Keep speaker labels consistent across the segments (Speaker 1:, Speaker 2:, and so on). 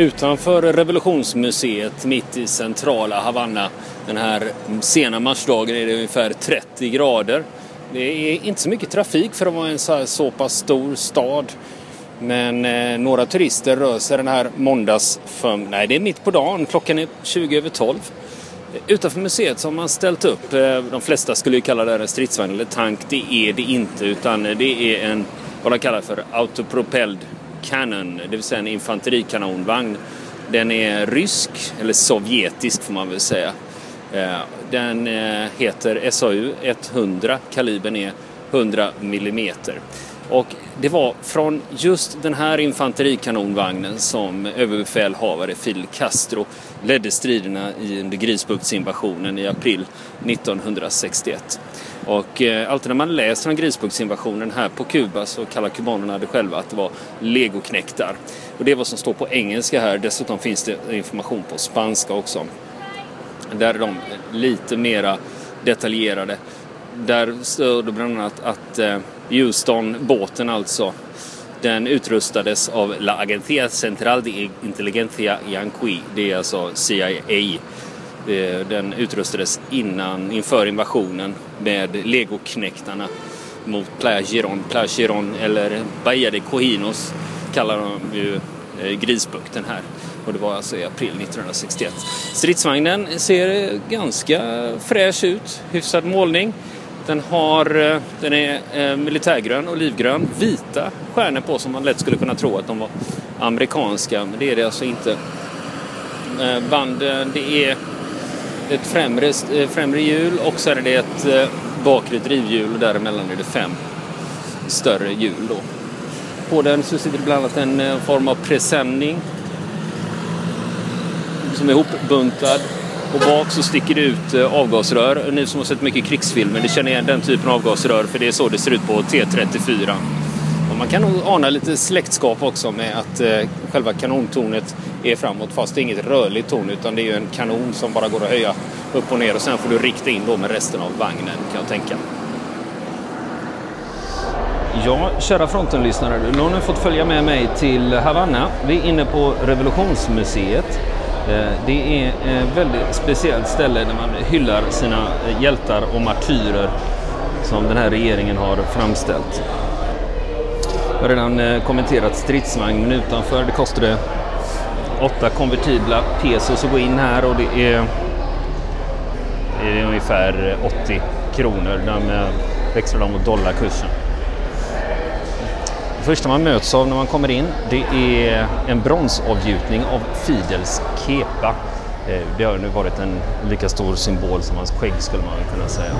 Speaker 1: utanför revolutionsmuseet mitt i centrala Havanna den här sena marsdagen är det ungefär 30 grader. Det är inte så mycket trafik för att vara en så, så pass stor stad. Men eh, några turister rör sig den här måndagsförm... Nej, det är mitt på dagen. Klockan är 20 över 12. Utanför museet så har man ställt upp, eh, de flesta skulle ju kalla det här en stridsvagn eller tank. Det är det inte, utan det är en, vad de kallar för autopropelled cannon, det vill säga en infanterikanonvagn. Den är rysk, eller sovjetisk får man väl säga. Eh, den eh, heter SAU 100, kalibern är 100 mm. Och det var från just den här infanterikanonvagnen som överbefälhavare Fidel Castro ledde striderna under Grisbuktsinvasionen i april 1961. Och eh, alltid när man läser om Grisbuktsinvasionen här på Kuba så kallar kubanerna det själva att det var legoknektar. Och det är vad som står på engelska här. Dessutom finns det information på spanska också. Där är de lite mera detaljerade. Där står det bland annat att eh, Houston, båten alltså, den utrustades av La Agencia Central de Inteligencia Yanqui. Det är alltså CIA. Eh, den utrustades innan, inför invasionen med legoknektarna mot Playa Giron. Playa Giron eller Bahia de Cohinos kallar de ju eh, Grisbukten här. Och det var alltså i april 1961. Stridsvagnen ser eh, ganska fräsch ut, hyfsad målning. Den, har, den är militärgrön, olivgrön, vita stjärnor på som man lätt skulle kunna tro att de var amerikanska, men det är det alltså inte. Banden, det är ett främre, eh, främre hjul och så är det ett eh, bakre drivhjul och däremellan är det fem större hjul. Då. På den så sitter det bland annat en eh, form av presenning som är ihopbuntad och bak så sticker det ut avgasrör. Ni som har sett mycket krigsfilmer, ni känner igen den typen av avgasrör för det är så det ser ut på T34. Man kan nog ana lite släktskap också med att eh, själva kanontornet är framåt fast det är inget rörligt torn utan det är ju en kanon som bara går att höja upp och ner och sen får du rikta in då med resten av vagnen kan jag tänka. Ja, kära frontenlyssnare, nu har ni fått följa med mig till Havanna. Vi är inne på Revolutionsmuseet. Eh, det är ett väldigt speciellt ställe där man hyllar sina hjältar och martyrer som den här regeringen har framställt. Jag har redan eh, kommenterat stridsvagnen utanför det kostade åtta konvertibla pesos att gå in här och det är, det är ungefär 80 kronor. De växlar de mot dollarkursen. Det första man möts av när man kommer in det är en bronsavgjutning av Fidels kepa. Eh, det har nu varit en lika stor symbol som hans skägg skulle man kunna säga.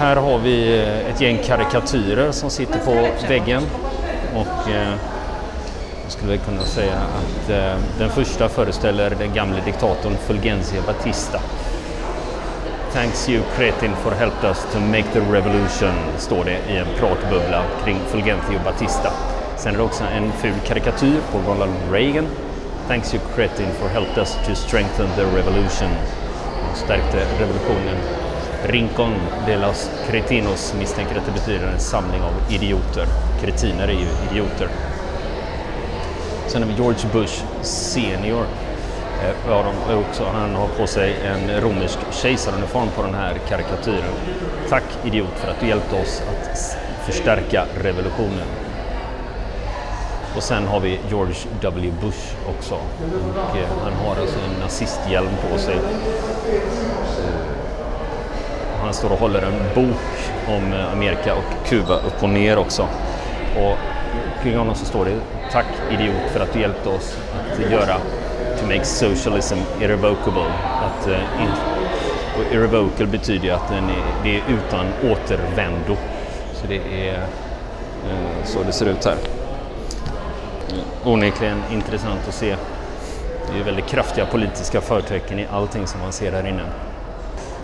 Speaker 1: Här har vi eh, ett gäng karikatyrer som sitter på väggen och eh, jag skulle kunna säga att eh, den första föreställer den gamle diktatorn Fulgencio Batista Thanks you Kretin for helped us to make the revolution, står det i en pratbubbla kring Fulgencio Batista. Sen är det också en ful karikatyr på Ronald Reagan. Thanks you Kretin for helped us to strengthen the revolution. Och stärkte revolutionen. Rincon de los Cretinos misstänker att det betyder en samling av idioter. Kretiner är ju idioter. Sen har vi George Bush senior eh, Ja, de också, han har på sig en romersk kejsaruniform på den här karikatyren. Tack idiot för att du hjälpte oss att förstärka revolutionen. Och sen har vi George W Bush också. Och eh, han har alltså en nazisthjälm på sig. Han står och håller en bok om eh, Amerika och Kuba upp och ner också. Och kring honom så står det Tack idiot för att du hjälpte oss att göra to make socialism irrevocable. Att, uh, in, och irrevocable betyder ju att den är, det är utan återvändo. Så det är uh, så det ser ut här. Onekligen intressant att se. Det är väldigt kraftiga politiska förtecken i allting som man ser här inne.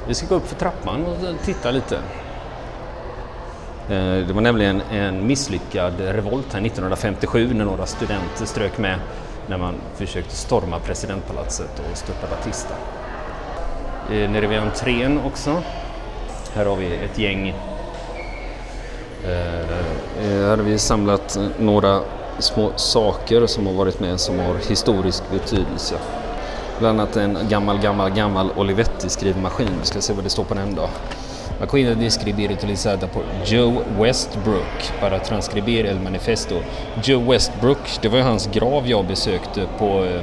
Speaker 1: Vi ska gå upp för trappan och titta lite. Eh, det var nämligen en misslyckad revolt här 1957 när några studenter strök med när man försökte storma presidentpalatset och störta Batista. Eh, nere vid entrén också. Här har vi ett gäng. Eh, här har vi samlat några
Speaker 2: små saker som har varit med som har historisk betydelse. Bland annat en gammal, gammal, gammal Olivetti-skrivmaskin. Vi ska se vad det står på den då. Maskinen är escribir utilizada por Joe Westbrook para transcribir el manifesto. Joe Westbrook, det var ju hans grav jag besökte på eh,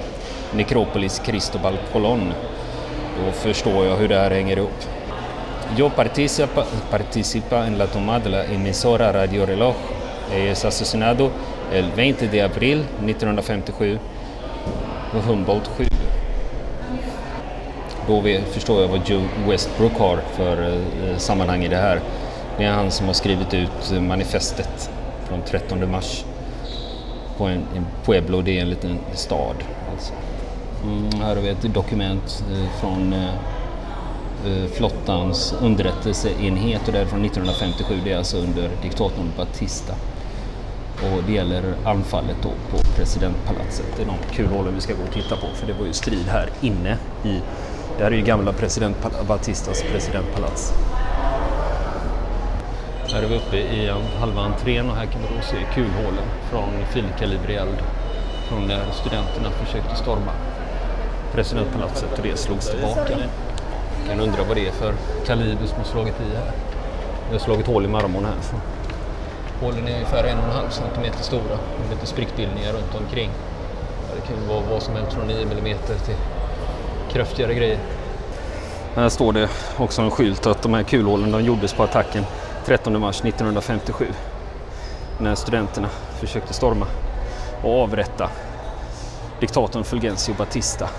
Speaker 2: Necropolis Cristobal Colon. Då förstår jag hur det här hänger ihop. Yo participa, participa en la tomada la emisora Radio Reloj. Es asesinado el 20 de april 1957 på Humboldt 7. Då förstår jag vad Joe Westbrook har för eh, sammanhang i det här. Det är han som har skrivit ut eh, manifestet från 13 mars på en, en Pueblo, det är en liten stad. Alltså. Mm, här har vi ett dokument eh, från eh, eh flottans underrättelseenhet och det är från 1957, det är alltså under diktatorn Batista. Och det gäller anfallet då på presidentpalatset. Det är de kulhålen vi ska gå och titta på för det var ju strid här inne i det här är ju gamla president Batistas presidentpalats. Här är vi uppe i halva entrén och här kan man då se kulhålen från finkalibrig eld från när studenterna försökte storma presidentpalatset och det slogs tillbaka. Man kan undra vad det är för kaliber som har slagit i här. Det har slagit hål i marmorn här. Så. Hålen är ungefär en och en halv centimeter stora med lite sprickbildningar runt omkring. Det kan vara vad som helst från 9 mm till kraftigare grejer. Här står det också en skylt att de här kulhålen de gjordes på attacken 13 mars 1957 när studenterna försökte storma och avrätta diktatorn Fulgencio Batista.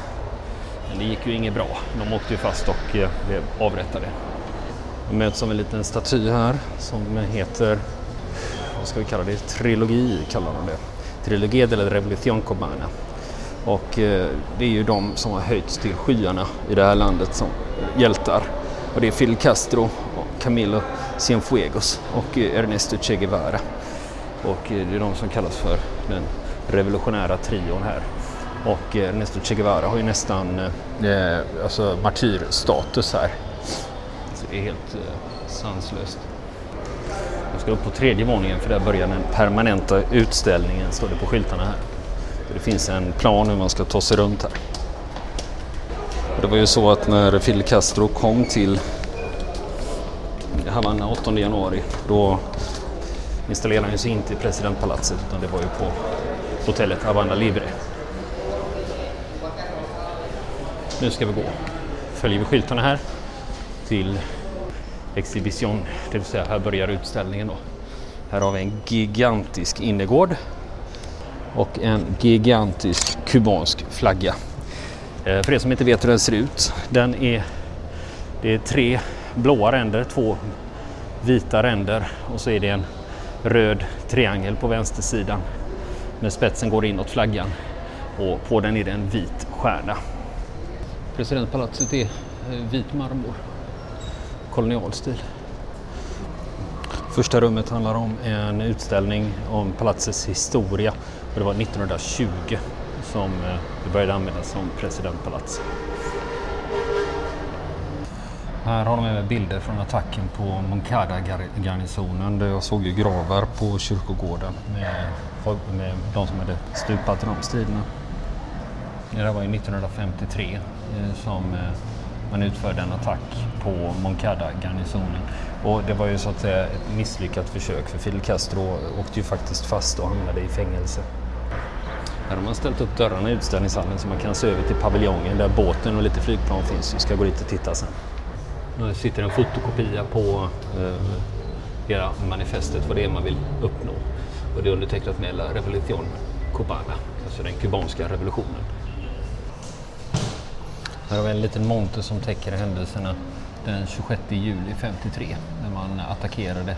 Speaker 2: Men det gick ju inget bra. De åkte ju fast och eh, blev avrättade. De möts av en liten staty här som heter, vad ska vi kalla det, trilogi kallar de det. Trilogi de la Revolución Cubana. Och eh, det är ju de som har höjts till skyarna i det här landet som hjältar. Och det är Fidel Castro, Camilo Cienfuegos och eh, Ernesto Che Guevara. Och eh, det är de som kallas för den revolutionära trion här. Och Ernesto Che Guevara har ju nästan eh, alltså martyrstatus här. Så det är helt eh, sanslöst. Jag ska upp på tredje våningen för där börjar den permanenta utställningen, står det på skyltarna här. Det finns en plan hur man ska ta sig runt här. Det var ju så att när Fidel Castro kom till Havanna 8 januari då installerade han sig inte i presidentpalatset utan det var ju på hotellet Havanna Libre. Nu ska vi gå. Följer vi skyltarna här till Exhibition, det vill säga här börjar utställningen då. Här har vi en gigantisk innergård och en gigantisk kubansk flagga. Eh, för er som inte vet hur den ser ut, den är, det är tre blåa ränder, två vita ränder och så är det en röd triangel på vänstersidan med spetsen går inåt flaggan och på den är det en vit stjärna. Presidentpalatset är eh, vit marmor, kolonialstil. Första rummet handlar om en utställning om palatsets historia och det var 1920 som eh, det började användas som presidentpalats. Här har de även bilder från attacken på Moncada-garnisonen. Jag såg ju gravar på kyrkogården med, med de som hade stupat i de striderna. Det var ju 1953 eh, som eh, man utförde en attack på Moncada-garnisonen. Och det var ju så att säga ett misslyckat försök för Fidel Castro åkte ju faktiskt fast och hamnade i fängelse. Här har man ställt upp dörrarna i utställningshallen så man kan se över till paviljongen där båten och lite flygplan finns. Vi ska gå dit och titta sen. Nu sitter en fotokopia på eh, hela manifestet, vad det är man vill uppnå. Och det är undertecknat med La Revolución Cubana, alltså den kubanska revolutionen. Här har vi en liten monter som täcker händelserna den 26 juli 53 när man attackerade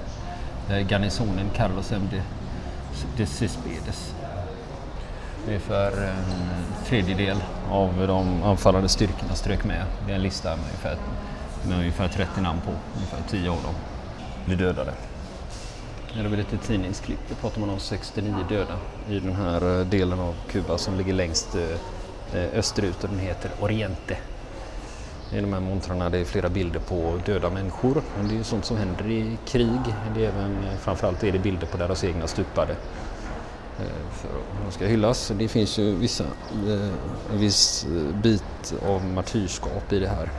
Speaker 2: eh, garnisonen Carlos M. de, de Cespedes. Ungefär en tredjedel av de anfallande styrkorna strök med. Det är en lista med ungefär, med ungefär 30 namn på. Ungefär 10 av dem blev dödade. Här har vi lite tidningsklipp. Då pratar man om 69 döda i den här eh, delen av Kuba som ligger längst eh, österut och den heter Oriente. I de här montrarna det är flera bilder på döda människor. Men det är ju sånt som händer i krig. Det är även, framförallt är det bilder på deras egna stupade Eh, för att de ska hyllas. Det finns ju vissa, eh, en viss eh, bit av martyrskap i det här.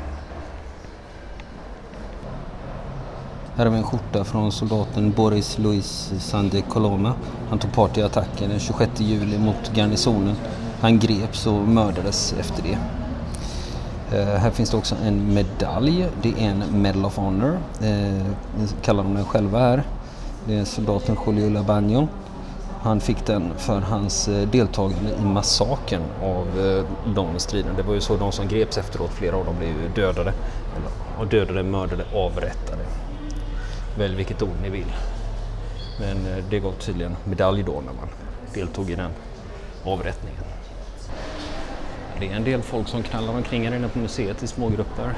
Speaker 2: Här har vi en skjorta från soldaten Boris Luis Sande Coloma. Han tog part i attacken den 26 juli mot garnisonen. Han greps och mördades efter det. Uh, här finns det också en medalj. Det är en Medal of Honor. Uh, kallar de den själva här. Det är soldaten Julio Labagno. Han fick den för hans eh, deltagande i massakern av eh, de striderna. Det var ju så de som greps efteråt, flera av dem blev ju dödade. Och dödade, mördade, avrättade. Välj vilket ord ni vill. Men eh, det gav tydligen medalj då när man deltog i den avrättningen. Det är en del folk som knallar omkring här inne på museet i smågrupper.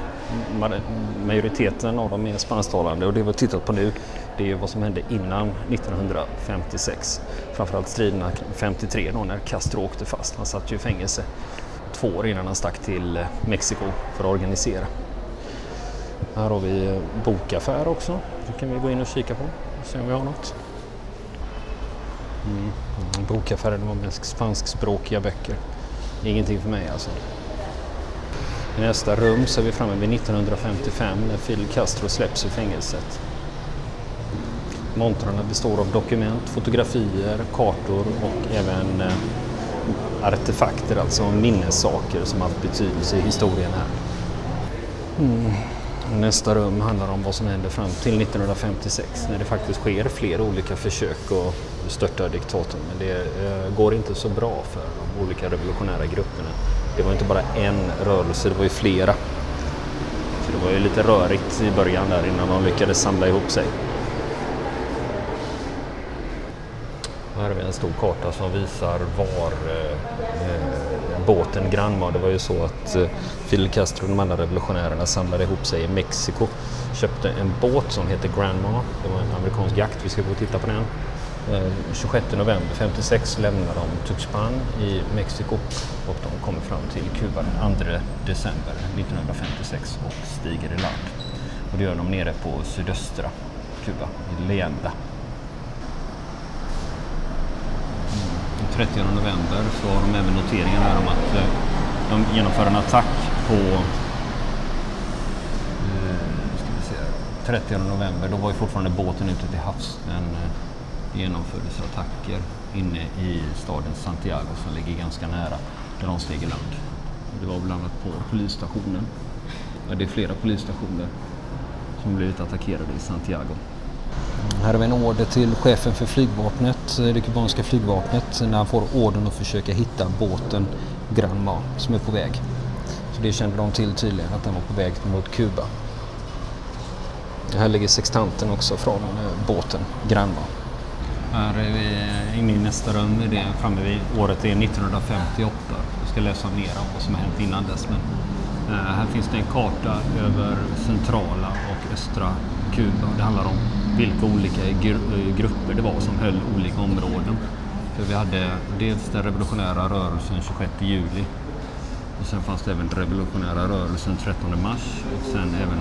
Speaker 2: Majoriteten av dem är spansktalande och det vi har tittat på nu det är ju vad som hände innan 1956. Framförallt striderna 53 då när Castro åkte fast. Han satt ju i fängelse två år innan han stack till eh, Mexiko för att organisera. Här har vi eh, bokaffär också. Det kan vi gå in och kika på och se om vi har något. Mm. mm Bokaffären var mest spanskspråkiga böcker. Ingenting för mig alltså. I nästa rum så är vi framme vid 1955 när Fidel Castro släpps ur fängelset. Montrarna består av dokument, fotografier, kartor och även eh, artefakter, alltså minnessaker som haft betydelse i historien här. Mm. Nästa rum handlar om vad som händer fram till 1956 när det faktiskt sker flera olika försök att störta diktatorn. Men det eh, går inte så bra för de olika revolutionära grupperna. Det var inte bara en rörelse, det var ju flera. Så det var ju lite rörigt i början där innan de lyckades samla ihop sig. Här har vi en stor karta som visar var eh, båten Gran var. det var ju så att eh, Fidel Castro och de andra revolutionärerna samlade ihop sig i Mexiko, köpte en båt som heter Grandma. det var en amerikansk jakt, vi ska gå och titta på den. Eh, 26 november 56 lämnar de Tuxpan i Mexiko och de kommer fram till Kuba den 2 december 1956 och stiger i land. Och det gör de nere på sydöstra Kuba, i Leyenda. 30 mm, november så har de även noteringar här om att eh, de genomför en attack på eh, 30 november. Då var ju fortfarande båten ute till havs. Den genomfördes attacker inne i staden Santiago som ligger ganska nära där de steg i land. Det var bland annat på polisstationen. Det är flera polisstationer som blivit attackerade i Santiago. Här har vi en order till chefen för flygvapnet, det kubanska flygvapnet, när han får ordern att försöka hitta båten Granma som är på väg. Så det kände de till tydligen, att den var på väg mot Kuba. Här ligger sextanten också från eh, båten Granma. Här är vi inne i nästa rum, det är framme vid året är 1958. Jag ska läsa mer om vad som har hänt innan dess. Men, eh, här finns det en karta över centrala och östra Kuba. Det handlar om vilka olika eh, grupper det var som höll olika områden. För vi hade dels den revolutionära rörelsen 26 juli och sen fanns det även revolutionära rörelsen 13 mars och sen även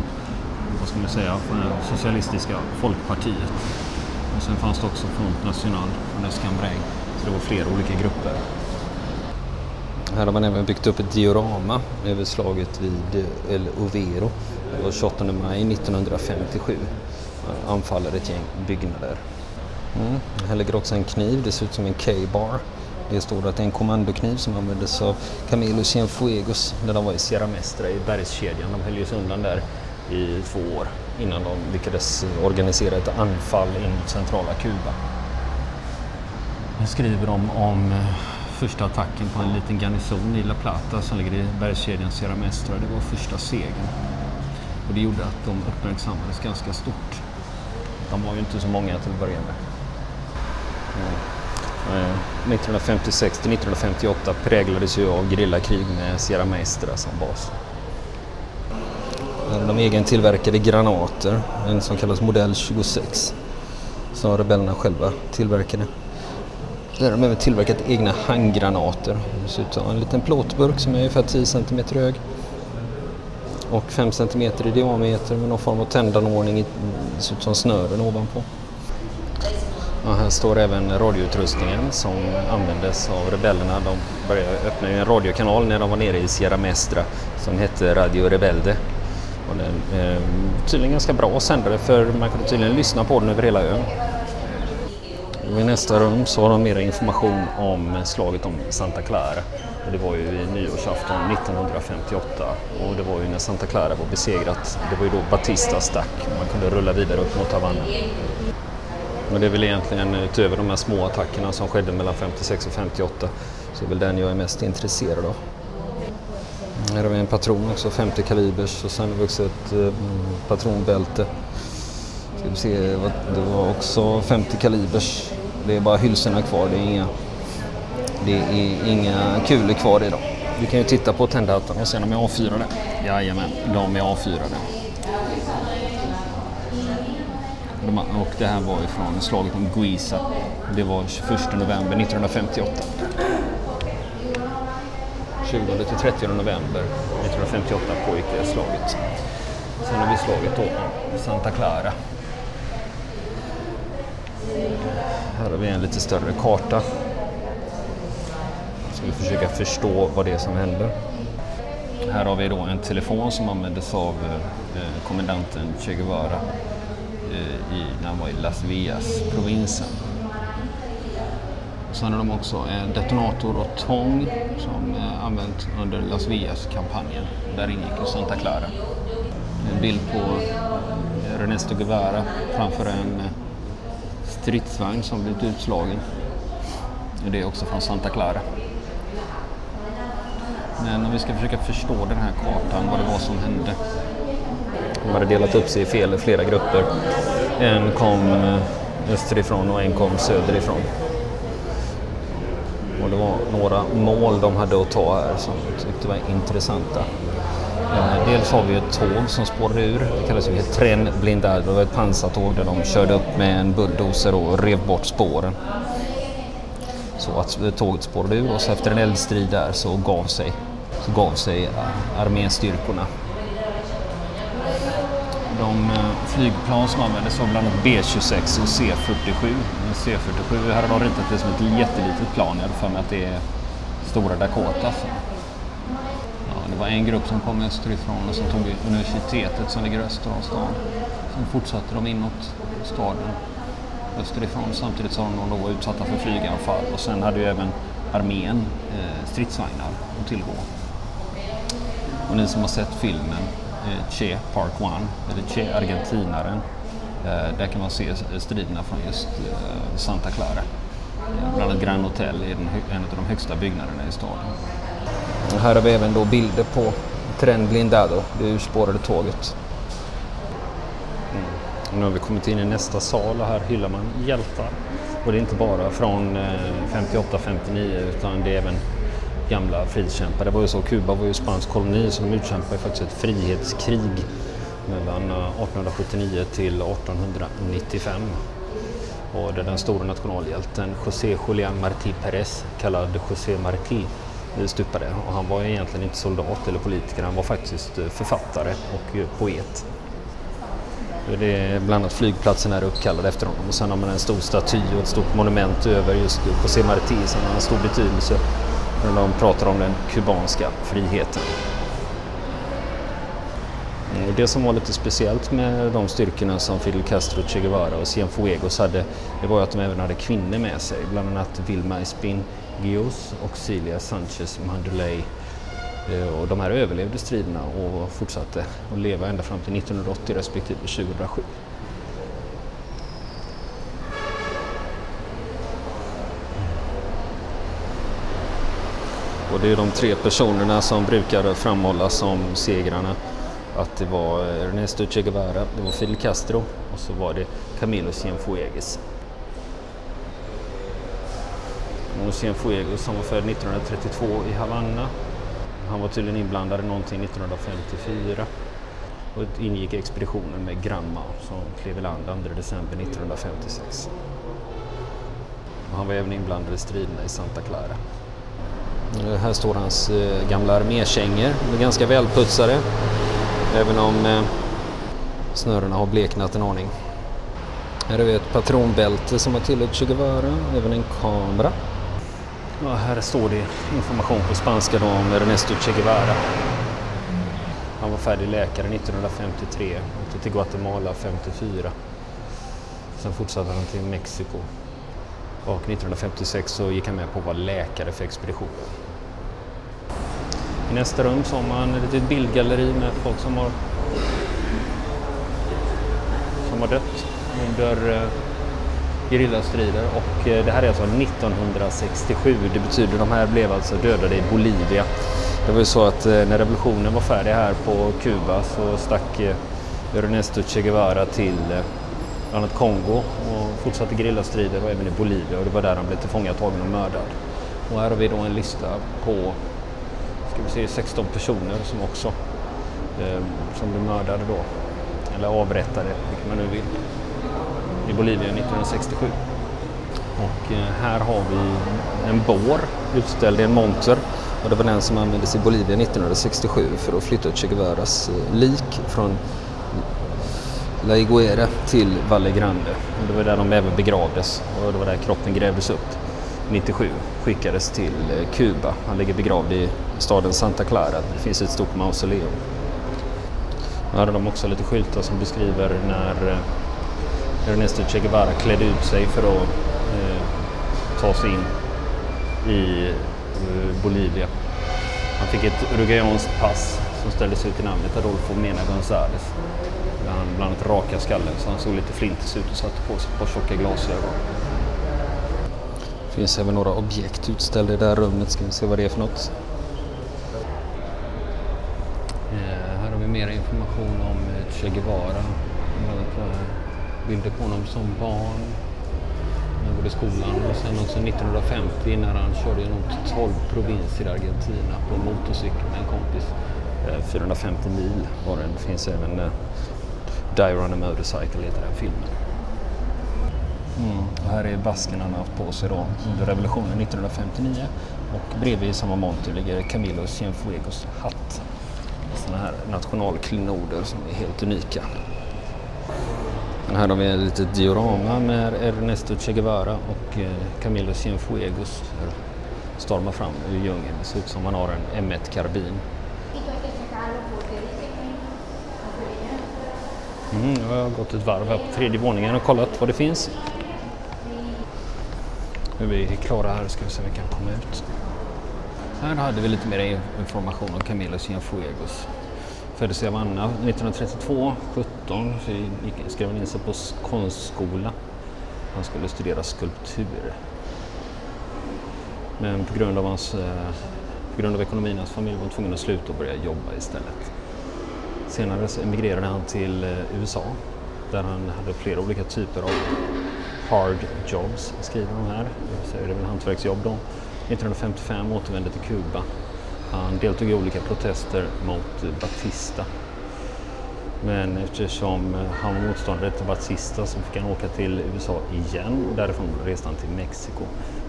Speaker 2: vad ska man säga, eh, Socialistiska folkpartiet. Och sen fanns det också Front National från Escambray. Så det var flera olika grupper. Här har man även byggt upp ett diorama över slaget vid El Overo. Det var 28 maj 1957 anfaller ett gäng byggnader. Mm. Här ligger också en kniv, det ser ut som en K-bar. Det står att det är en kommandokniv som användes av Camilo Cienfuegos när de var i Sierra Mestra i bergskedjan. De höll ju sig undan där i två år innan de lyckades organisera ett anfall in mot centrala Kuba. Här skriver de om eh, första attacken på en liten garnison i La Plata som ligger i bergskedjan Sierra Mestra. Det var första segern. Och det gjorde att de uppmärksammades ganska stort. De var ju inte så många till att börja med. Mm. 1956 till 1958 präglades ju av grillakrig med Sierra Maestra som bas. Eh, de egentillverkade granater, en som kallas modell 26 som rebellerna själva tillverkade. Där har de även tillverkat egna handgranater. Det ser ut som en liten plåtburk som är ungefär 10 cm hög och 5 cm i diameter med någon form av tändanordning, det ser ut som snören ovanpå. Och här står även radioutrustningen som användes av rebellerna. De började öppna en radiokanal när de var nere i Sierra Mestra som hette Radio Rebelde. Och den är eh, tydligen ganska bra sändare för man kunde tydligen lyssna på den över hela ön. I nästa rum så har de mer information om slaget om Santa Clara. Det var ju i nyårsafton 1958 och det var ju när Santa Clara var besegrat. Det var ju då Batista stack och man kunde rulla vidare upp mot Havanna. Men det är väl egentligen eh, utöver de här små attackerna som skedde mellan 56 och 58 så är väl den jag är mest intresserad av. Här har vi en patron också, 50 kalibers och sen har vi också ett eh, patronbälte. Ska vi se, det var också 50 kalibers. Det är bara hylsorna kvar, det är inga, det är inga kulor kvar i dem. Vi kan ju titta på tändhattarna och se om de är avfyrade. Jajamän, de är avfyrade. Och det här var ifrån slaget om Guisa. Det var 21 november 1958. 20 till 30 november 1958 pågick det slaget. Sen har vi slaget då Santa Clara. Här har vi en lite större karta. Ska vi försöka förstå vad det är som händer. Här har vi då en telefon som användes av eh, kommendanten Che Guevara eh, i, när han var i Las Villas-provinsen. Sen har de också en detonator och tång som eh, använts under Las Villas-kampanjen. Där ingick Santa Clara. En bild på eh, Ernesto Guevara framför en stridsvagn som blivit utslagen. Det är också från Santa Clara. Men om vi ska försöka förstå den här kartan, vad det var som hände. De hade delat upp sig i fel, flera grupper. En kom österifrån och en kom söderifrån. Och det var några mål de hade att ta här som jag tyckte var intressanta. Eh, dels har vi ett tåg som spårade ur. Det kallas ju ett tren. Det var ett pansartåg där de körde upp med en bulldozer och rev bort spåren. Så att tåget spårade ur och så efter en eldstrid där så gav sig, så gav sig eh, arméstyrkorna. De eh, flygplan som användes var bland annat B26 och C47. C47 här har de ritat det som ett jättelitet plan. Jag hade för mig att det är Stora Dakota. Alltså. Det var en grupp som kom österifrån och som tog universitetet som ligger öster om stan. Sen fortsatte de inåt staden österifrån samtidigt som de var utsatta för flyganfall och sen hade ju även armén eh, stridsvagnar att tillgå. Och ni som har sett filmen Che Park One, eller Che Argentinaren, eh, där kan man se striderna från just eh, Santa Clara. Bland annat Grand Hotel är en av de högsta byggnaderna i staden. Här har vi även då bilder på Tren Blindado, det urspårade tåget. Mm. Nu har vi kommit in i nästa sal och här hyllar man hjältar. Och det är inte bara från 58-59 utan det är även gamla frihetskämpar. Det var ju så, Kuba var ju spansk koloni så de utkämpade faktiskt ett frihetskrig mellan eh, 1879 till 1895. Och det är den stora nationalhjälten José Julián Martí Pérez, kallad José Martí, eh, stupade. Och han var egentligen inte soldat eller politiker, han var faktiskt eh, författare och poet. Det är bland annat flygplatsen är uppkallad efter honom och sen har man en stor staty och ett stort monument över just José Martí som har en stor betydelse när de pratar om den kubanska friheten. Eh, och det som var lite speciellt med de styrkorna som Fidel Castro, Che Guevara och Cienfuegos hade, det var att de även hade kvinnor med sig, bland annat Vilma Espin Gios och Cilia Sanchez Manduley. Eh, och de här överlevde striderna och fortsatte att leva ända fram till 1980 respektive 2007. Och det är de tre personerna som brukar framhållas som segrarna. Att det var Ernesto Che Guevara, det var Fidel Castro och så var det Camilo Cienfuegos. Och Cienfuegos som var född 1932 i Havanna. Han var tydligen inblandad i någonting 1954 och ingick i expeditionen med Granma som klev i land 2 december 1956. Och han var även inblandad i striderna i Santa Clara. Eh, här står hans eh, gamla armékängor, de är ganska välputsade även om eh, snörena har bleknat en aning. Här har vi ett patronbälte som har tillhört Che Guevara, även en kamera. Ja, här står det information på spanska då om Ernesto Che Guevara. Han var färdig läkare 1953, åkte till Guatemala 54. Sen fortsatte han till Mexiko. Och 1956 så gick han med på att vara läkare för expeditionen. I nästa rum så har man ett litet bildgalleri med folk som har, som har dött under eh, gerillastrider och eh, det här är alltså 1967. Det betyder att de här blev alltså dödade i Bolivia. Det var ju så att eh, när revolutionen var färdig här på Kuba så stack eh, Ernesto Che Guevara till bland annat Kongo och fortsatte gerillastrider och även i Bolivia och det var där han blev tillfångatagen och mördad. Och här har vi då en lista på ska vi se, 16 personer som också eh, som blev mördade då, eller avrättade, vilket man nu vill, i Bolivia 1967. Och eh, här har vi en bår utställd i en monter och det var den som användes i Bolivia 1967 för att flytta Che Guevaras eh, lik från La Iguera till Valle Grande. Och det var där de även begravdes och det var där kroppen grävdes upp. 97 skickades till eh, Kuba. Han ligger begravd i staden Santa Clara. Det finns ett stort mausoleum. Här har de också lite skyltar som beskriver när eh, Ernesto Che Guevara klädde ut sig för att eh, ta sig in i eh, Bolivia. Han fick ett uruguayanskt pass som ställdes ut i namnet Adolfo Mena González. Där han bland annat raka skallen så han såg lite flintis ut och satte på sig ett par tjocka glasögon. Det finns även några objekt utställda i det här rummet. Ska vi se vad det är för något. Eh, här har vi mer information om eh, Che Guevara. Bilder på honom som barn. När han går i skolan och sen också 1950 när han körde genom 12 provinser i Argentina på motorcykel med en kompis. 450 eh, mil var den. Det finns även uh, Die on a Motorcycle heter den filmen. Mm. Och här är basken han haft på sig då under revolutionen 1959 och bredvid i samma monter ligger Camilo Cienfuegos hatt. Sådana här nationalklenoder som är helt unika. Men här har vi ett litet diorama med Ernesto Che Guevara och eh, Camilo Cienfuegos stormar fram ur djungeln. Det ser ut som han har en M1-karbin. Mm, jag har gått ett varv här på tredje våningen och kollat vad det finns. Nu är vi klara här ska vi se om vi kan komma ut. Här hade vi lite mer information om Camilo Cienfuegos. Föddes i Havanna 1932, 17, så skrev han in sig på konstskola. Han skulle studera skulptur. Men på grund av, hans, eh, på grund av ekonomin hans familj var tvungen att sluta och börja jobba istället. Senare så emigrerade han till eh, USA där han hade flera olika typer av hard jobs, skriver de här. Så är det väl hantverksjobb då. 1955 återvände till Kuba. Han deltog i olika protester mot eh, Batista. Men eftersom eh, han var motståndare till Batista så fick han åka till USA igen och därifrån reste han till Mexiko.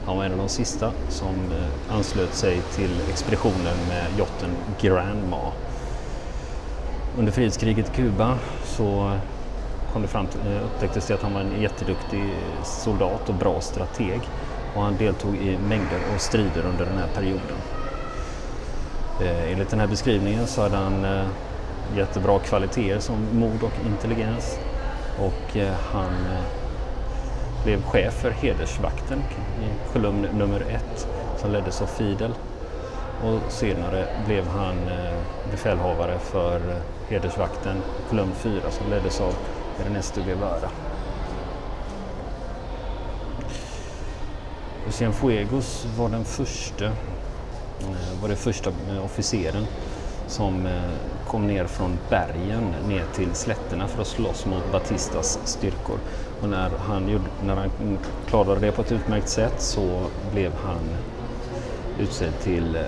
Speaker 2: Han var en av de sista som anslöt sig till expeditionen med jotten Grandma under frihetskriget i Kuba så kom det fram till, eh, upptäcktes det att han var en jätteduktig soldat och bra strateg. Och han deltog i mängder av strider under den här perioden. Eh, enligt den här beskrivningen så hade han eh, jättebra kvaliteter som mod och intelligens. Och han blev chef för hedersvakten i kolumn nummer ett som leddes av Fidel. Och senare blev han befälhavare för hedersvakten kolumn 4 som leddes av Ernesto Guevara. Cienfuegos var den första, eh, var den första eh, officeren som eh, kom ner från bergen ner till slätterna för att slåss mot Batistas styrkor. Och när han, när han klarade det på ett utmärkt sätt så blev han utsedd till,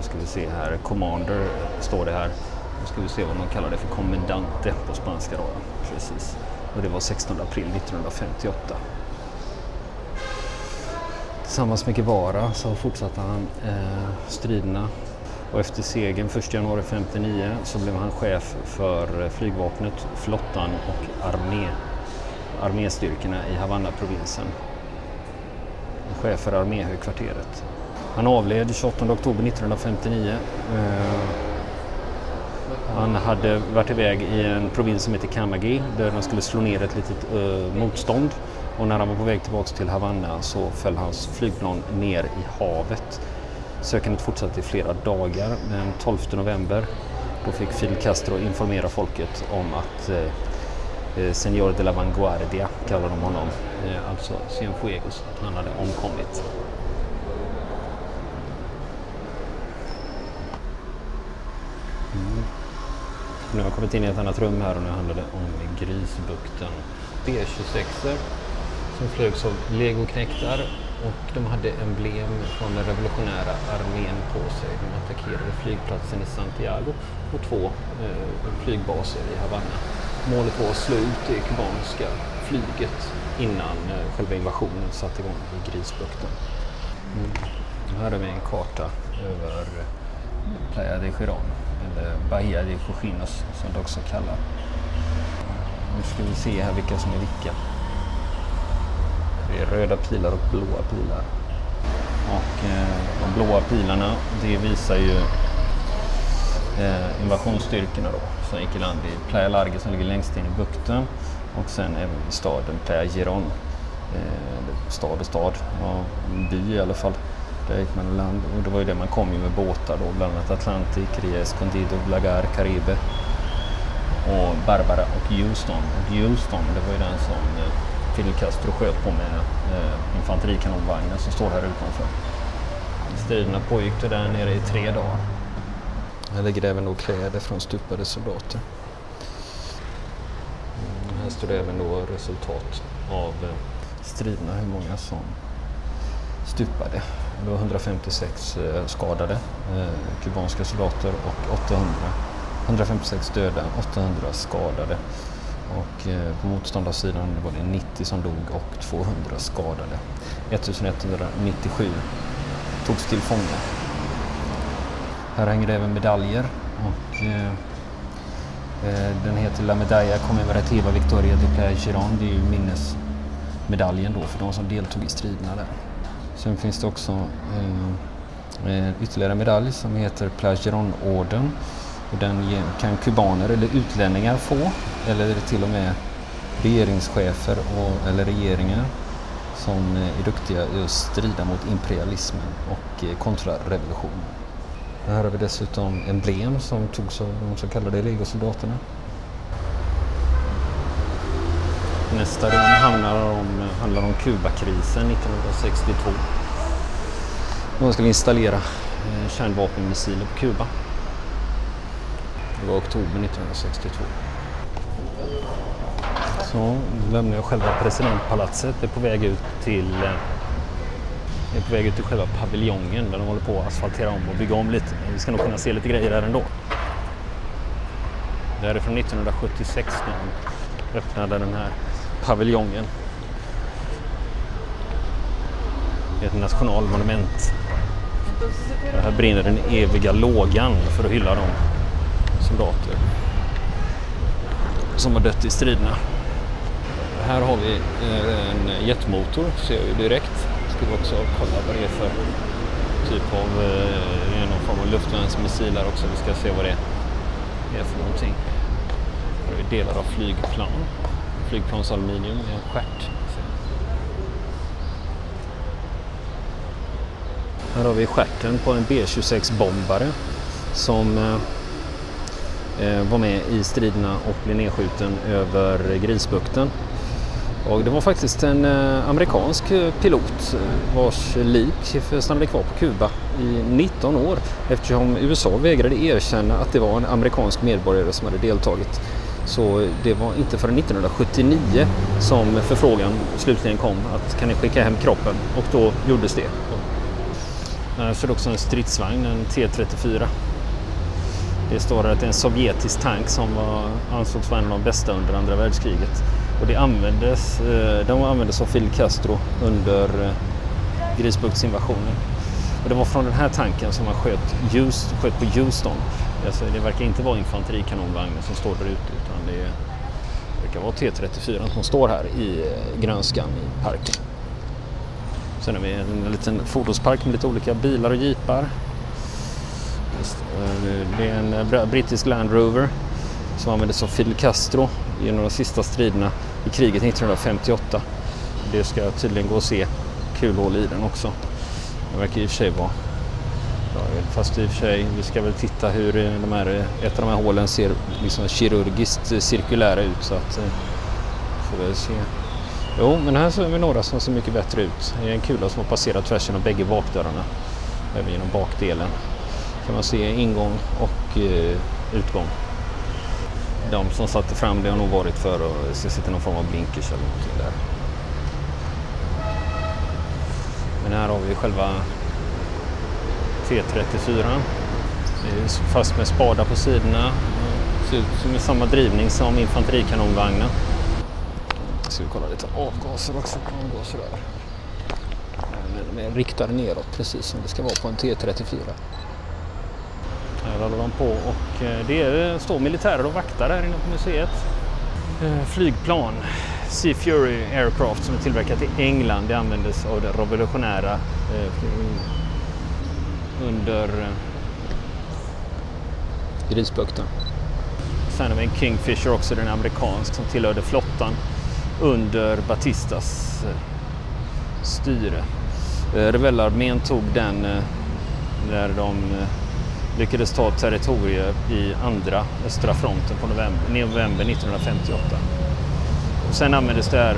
Speaker 2: ska vi se här, commander står det här, nu ska vi se vad man kallar det för, kommendante på spanska då. Precis. Och det var 16 april 1958. Tillsammans med Guevara så fortsatte han eh, striderna och efter segern 1 januari 1959 så blev han chef för flygvapnet, flottan och armé, arméstyrkorna i Havanna-provinsen. Chef för arméhögkvarteret. Han avled 28 oktober 1959. Han hade varit iväg i en provins som heter Kamagi, där de skulle slå ner ett litet uh, motstånd och när han var på väg tillbaka till Havanna så föll hans flygplan ner i havet. Sökandet fortsatte i flera dagar. men 12 november då fick Fidel Castro informera folket om att eh, eh Señor de la Vanguardia kallar de honom, eh, alltså Cienfuegos, han hade omkommit. Nu har jag kommit in i ett annat rum här och nu handlar det om Grisbukten. B26 som flögs av legoknektar och de hade emblem från den revolutionära armén på sig. De attackerade flygplatsen i Santiago och två eh, flygbaser i Havanna. Målet var att slå ut det kubanska flyget innan eh, själva invasionen satte igång i Grisbukten. Mm. Här har vi en karta över eh, Playa de Giron, eller Bahia de Cochinos som det också kallar. Nu ska vi se här vilka som är vilka. Det är röda pilar och blåa pilar. Och eh, de blåa pilarna det visar ju eh, invasionsstyrkorna då som gick i land i Playa Larga som ligger längst in i bukten och sen även i staden Playa Giron. Eh, stad och stad, ja, by i alla fall. Där gick man i land och det var ju det man kom ju med båtar då, bland annat Atlantic, Ria Escondido, Blagar, Caribe och Barbara och Houston. Och Houston det var ju den som eh, Fidel Castro sköt på med eh, infanterikanonvagnen som står här utanför. Striderna pågick där nere i tre dagar. Här ligger det även då kläder från stupade soldater. Mm, här står det även då resultat av eh, striderna, hur många som stupade. Det var 156 eh, skadade eh, kubanska soldater och 800, 156 döda, 800 skadade. Och eh, på motståndarsidan var det 90 som dog och 200 skadade. 1197 togs till fånga. Här hänger det även medaljer och eh, eh, den heter La Medalla Commemorativa Victoria de Playa Giron. Det är ju minnesmedaljen då för de som deltog i striderna där. Sen finns det också eh, eh, ytterligare en medalj som heter Plageronorden. och den kan kubaner eller utlänningar få eller till och med regeringschefer och, eller regeringar som eh, är duktiga i att strida mot imperialismen och eh, kontrarevolutionen. Här har vi dessutom emblem som togs av de så kallade legosoldaterna. Nästa rum handlar om, handlar om Kubakrisen 1962. Man skulle installera eh, kärnvapenmissiler på Kuba. Det var oktober 1962. Så lämnar jag själva presidentpalatset. Det är på väg ut till eh, jag är på väg ut till själva paviljongen där de håller på att asfaltera om och bygga om lite. Vi ska nog kunna se lite grejer där ändå. Det här är från 1976 när de öppnade den här paviljongen. Det är ett nationalmonument. Och här brinner den eviga lågan för att hylla de soldater som har dött i striderna. Här har vi eh, en jetmotor, ser jag ju direkt. Ska vi också kolla vad det är för typ av, eh, någon form av luftvärnsmissiler också. Vi ska se vad det är för någonting. Här har vi delar av flygplan. Flygplansaluminium i en stjärt. Här har vi stjärten på en B26-bombare som eh, eh, var med i striderna och blev nedskjuten över Grisbukten. Och det var faktiskt en eh, amerikansk pilot vars lik stannade kvar på Kuba i 19 år eftersom USA vägrade erkänna att det var en amerikansk medborgare som hade deltagit. Så det var inte förrän 1979 som förfrågan slutligen kom att kan ni skicka hem kroppen och då gjordes det. Så det också en stridsvagn, en T34 det står att det är en sovjetisk tank som var, ansågs vara en av de bästa under andra världskriget. Och det användes, eh, de användes av Fidel Castro under eh, Grisbuktsinvasionen. Och det var från den här tanken som man sköt, just, sköt på Houston. Alltså det verkar inte vara infanterikanonvagnen som står där ute utan det är Det verkar vara T34 som står här i eh, grönskan i parken. Sen har vi en liten fordonspark med lite olika bilar och jeepar. Eh, det är en eh, brittisk Land Rover som användes av Fidel Castro i en av de sista striderna i kriget 1958. Det ska tydligen gå att se kulhål i den också. Det verkar i och för sig vara Fast i och för sig, vi ska väl titta hur de här, ett av de här hålen ser liksom kirurgiskt cirkulära ut så att eh, får vi se. Jo, men här ser vi några som ser mycket bättre ut. Det är en kula som har passerat tvärs genom bägge bakdörrarna. Även genom bakdelen kan man se ingång och eh, utgång. De som satte fram det har nog varit för att ska sitta någon form av blinkers eller någonting där. Men här har vi själva T34. Det är fast med spadar på sidorna. Ser ut som samma drivning som infanterikanonvagnen. Ska vi kolla lite avgaser också. Avgaser där. De är riktade neråt precis som det ska vara på en T34. Här håller de på och eh, det står militärer och vaktar här inne på museet. Eh, flygplan, Sea Fury Aircraft som är tillverkat i England. Det användes av det revolutionära eh, under Grisbukten. Sen har vi en Kingfisher också, den amerikansk som tillhörde flottan under Batistas styre. Rebellarmén tog den när de lyckades ta territorier i andra östra fronten på november, november 1958. Och sen användes det här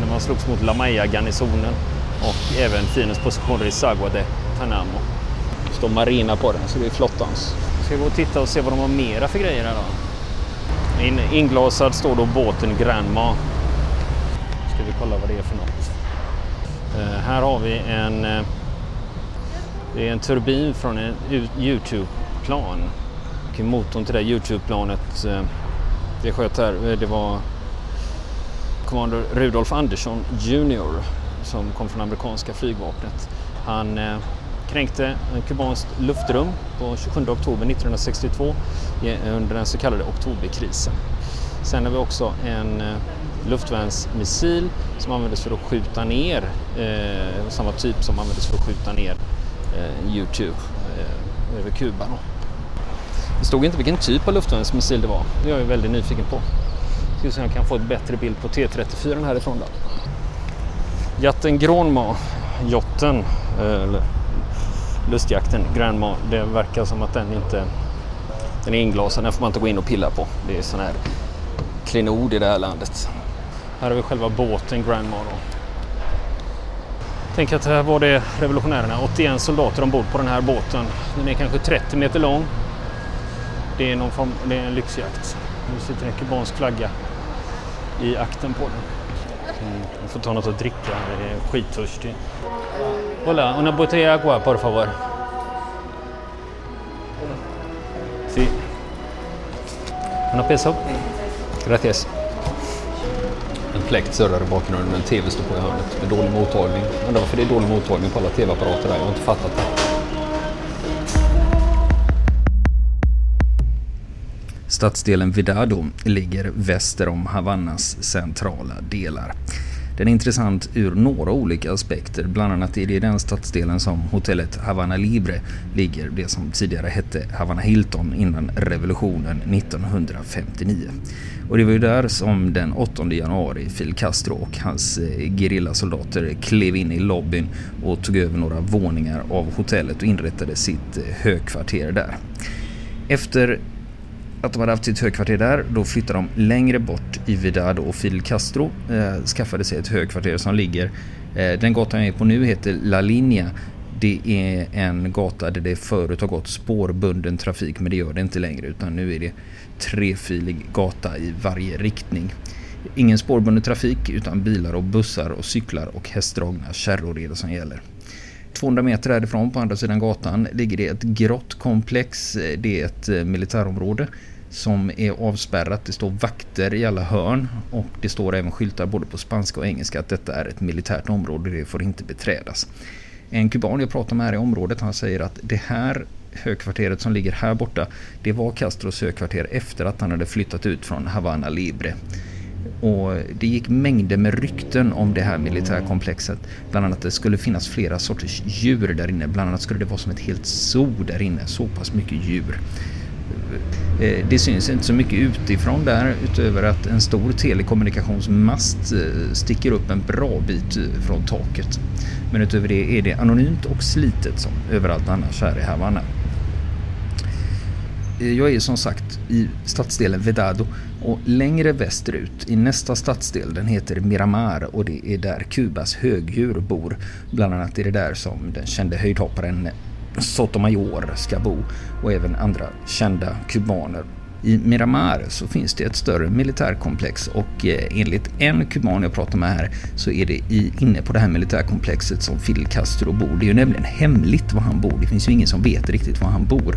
Speaker 2: när man slogs mot La Maya-garnisonen och även fiendens positioner i Sagua de Tanamo. Står Marina på den, så det är flottans. Ska vi gå och titta och se vad de har mera för grejer här då. In, inglasad står då båten Grandma. Ska vi kolla vad det är för något. Uh, här har vi en uh, det är en turbin från en Youtube-plan. Motorn till det Youtube-planet eh, det sköt här, det var kommandor Rudolf Andersson Jr som kom från amerikanska flygvapnet. Han kränkte kubanskt luftrum på 27 oktober 1962 under den så kallade oktoberkrisen. Sen har vi också en eh, luftvärnsmissil som användes för att skjuta ner, eh, samma typ som användes för att skjuta ner eh, Youtube eh, över Kuba. Då. Det stod inte vilken typ av luftvärnsmissil det var. Det är jag väldigt nyfiken på. Ska se om jag kan få ett bättre bild på T34 härifrån då. Jatten Granma, jotten, eh, eller lustjakten Grandma, det verkar som att den inte den är inglasad, den får man inte gå in och pilla på. Det är sån här klenod i det här landet. Här har vi själva båten Grandma då. Tänk att här var det revolutionärerna, 81 soldater ombord på den här båten. Den är kanske 30 meter lång. Det är, någon form, det är en lyxjakt. Nu sitter en kubansk flagga i akten på den. Mm, jag får ta något att dricka, jag är skittörstig. Hola, una botella agua por favor. Sí. Una peso? Gracias. En fläkt surrar i bakgrunden, en TV står på i hörnet med dålig mottagning. Undrar varför det är dålig mottagning på alla TV-apparater där, jag har inte fattat det.
Speaker 3: Stadsdelen Vidado ligger väster om Havannas centrala delar. Den är intressant ur några olika aspekter. Bland annat är det i den stadsdelen som hotellet Havana Libre ligger, det som tidigare hette Havana Hilton innan revolutionen 1959. Och det var ju där som den 8 januari Fidel Castro och hans eh, gerillasoldater klev in i lobbyn och tog över några våningar av hotellet och inrättade sitt eh, högkvarter där. Efter att de hade haft sitt högkvarter där. Då flyttade de längre bort i Vidado och Fidel Castro eh, skaffade sig ett högkvarter som ligger. Eh, den gatan jag är på nu heter La Linea. Det är en gata där det förut har gått spårbunden trafik men det gör det inte längre utan nu är det trefilig gata i varje riktning. Ingen spårbunden trafik utan bilar och bussar och cyklar och hästdragna kärror är det som gäller. 200 meter härifrån på andra sidan gatan ligger det ett grottkomplex. Eh, det är ett eh, militärområde som är avspärrat. Det står vakter i alla hörn och det står även skyltar både på spanska och engelska att detta är ett militärt område. Det får inte beträdas. En kuban jag pratar med här i området han säger att det här högkvarteret som ligger här borta det var Castros högkvarter efter att han hade flyttat ut från Havana Libre. Och det gick mängder med rykten om det här militärkomplexet. Bland annat att det skulle finnas flera sorters djur där inne. Bland annat skulle det vara som ett helt zoo där inne, så pass mycket djur. Eh, det syns inte så mycket utifrån där utöver att en stor telekommunikationsmast eh, sticker upp en bra bit eh, från taket. Men utöver det är det anonymt och slitet som överallt annars här i Havanna. Jag är som sagt i stadsdelen Vedado och längre västerut i nästa stadsdel, den heter Miramar och det är där Kubas högdjur bor. Bland annat är det där som den kände höjdhopparen Sotomayor ska bo och även andra kända kubaner. I Miramar så finns det ett större militärkomplex och eh, enligt en kuban jag pratar med här så är det inne på det här militärkomplexet som Fidel Castro bor. Det är ju nämligen hemligt var han bor. Det finns ju ingen som vet riktigt var han bor.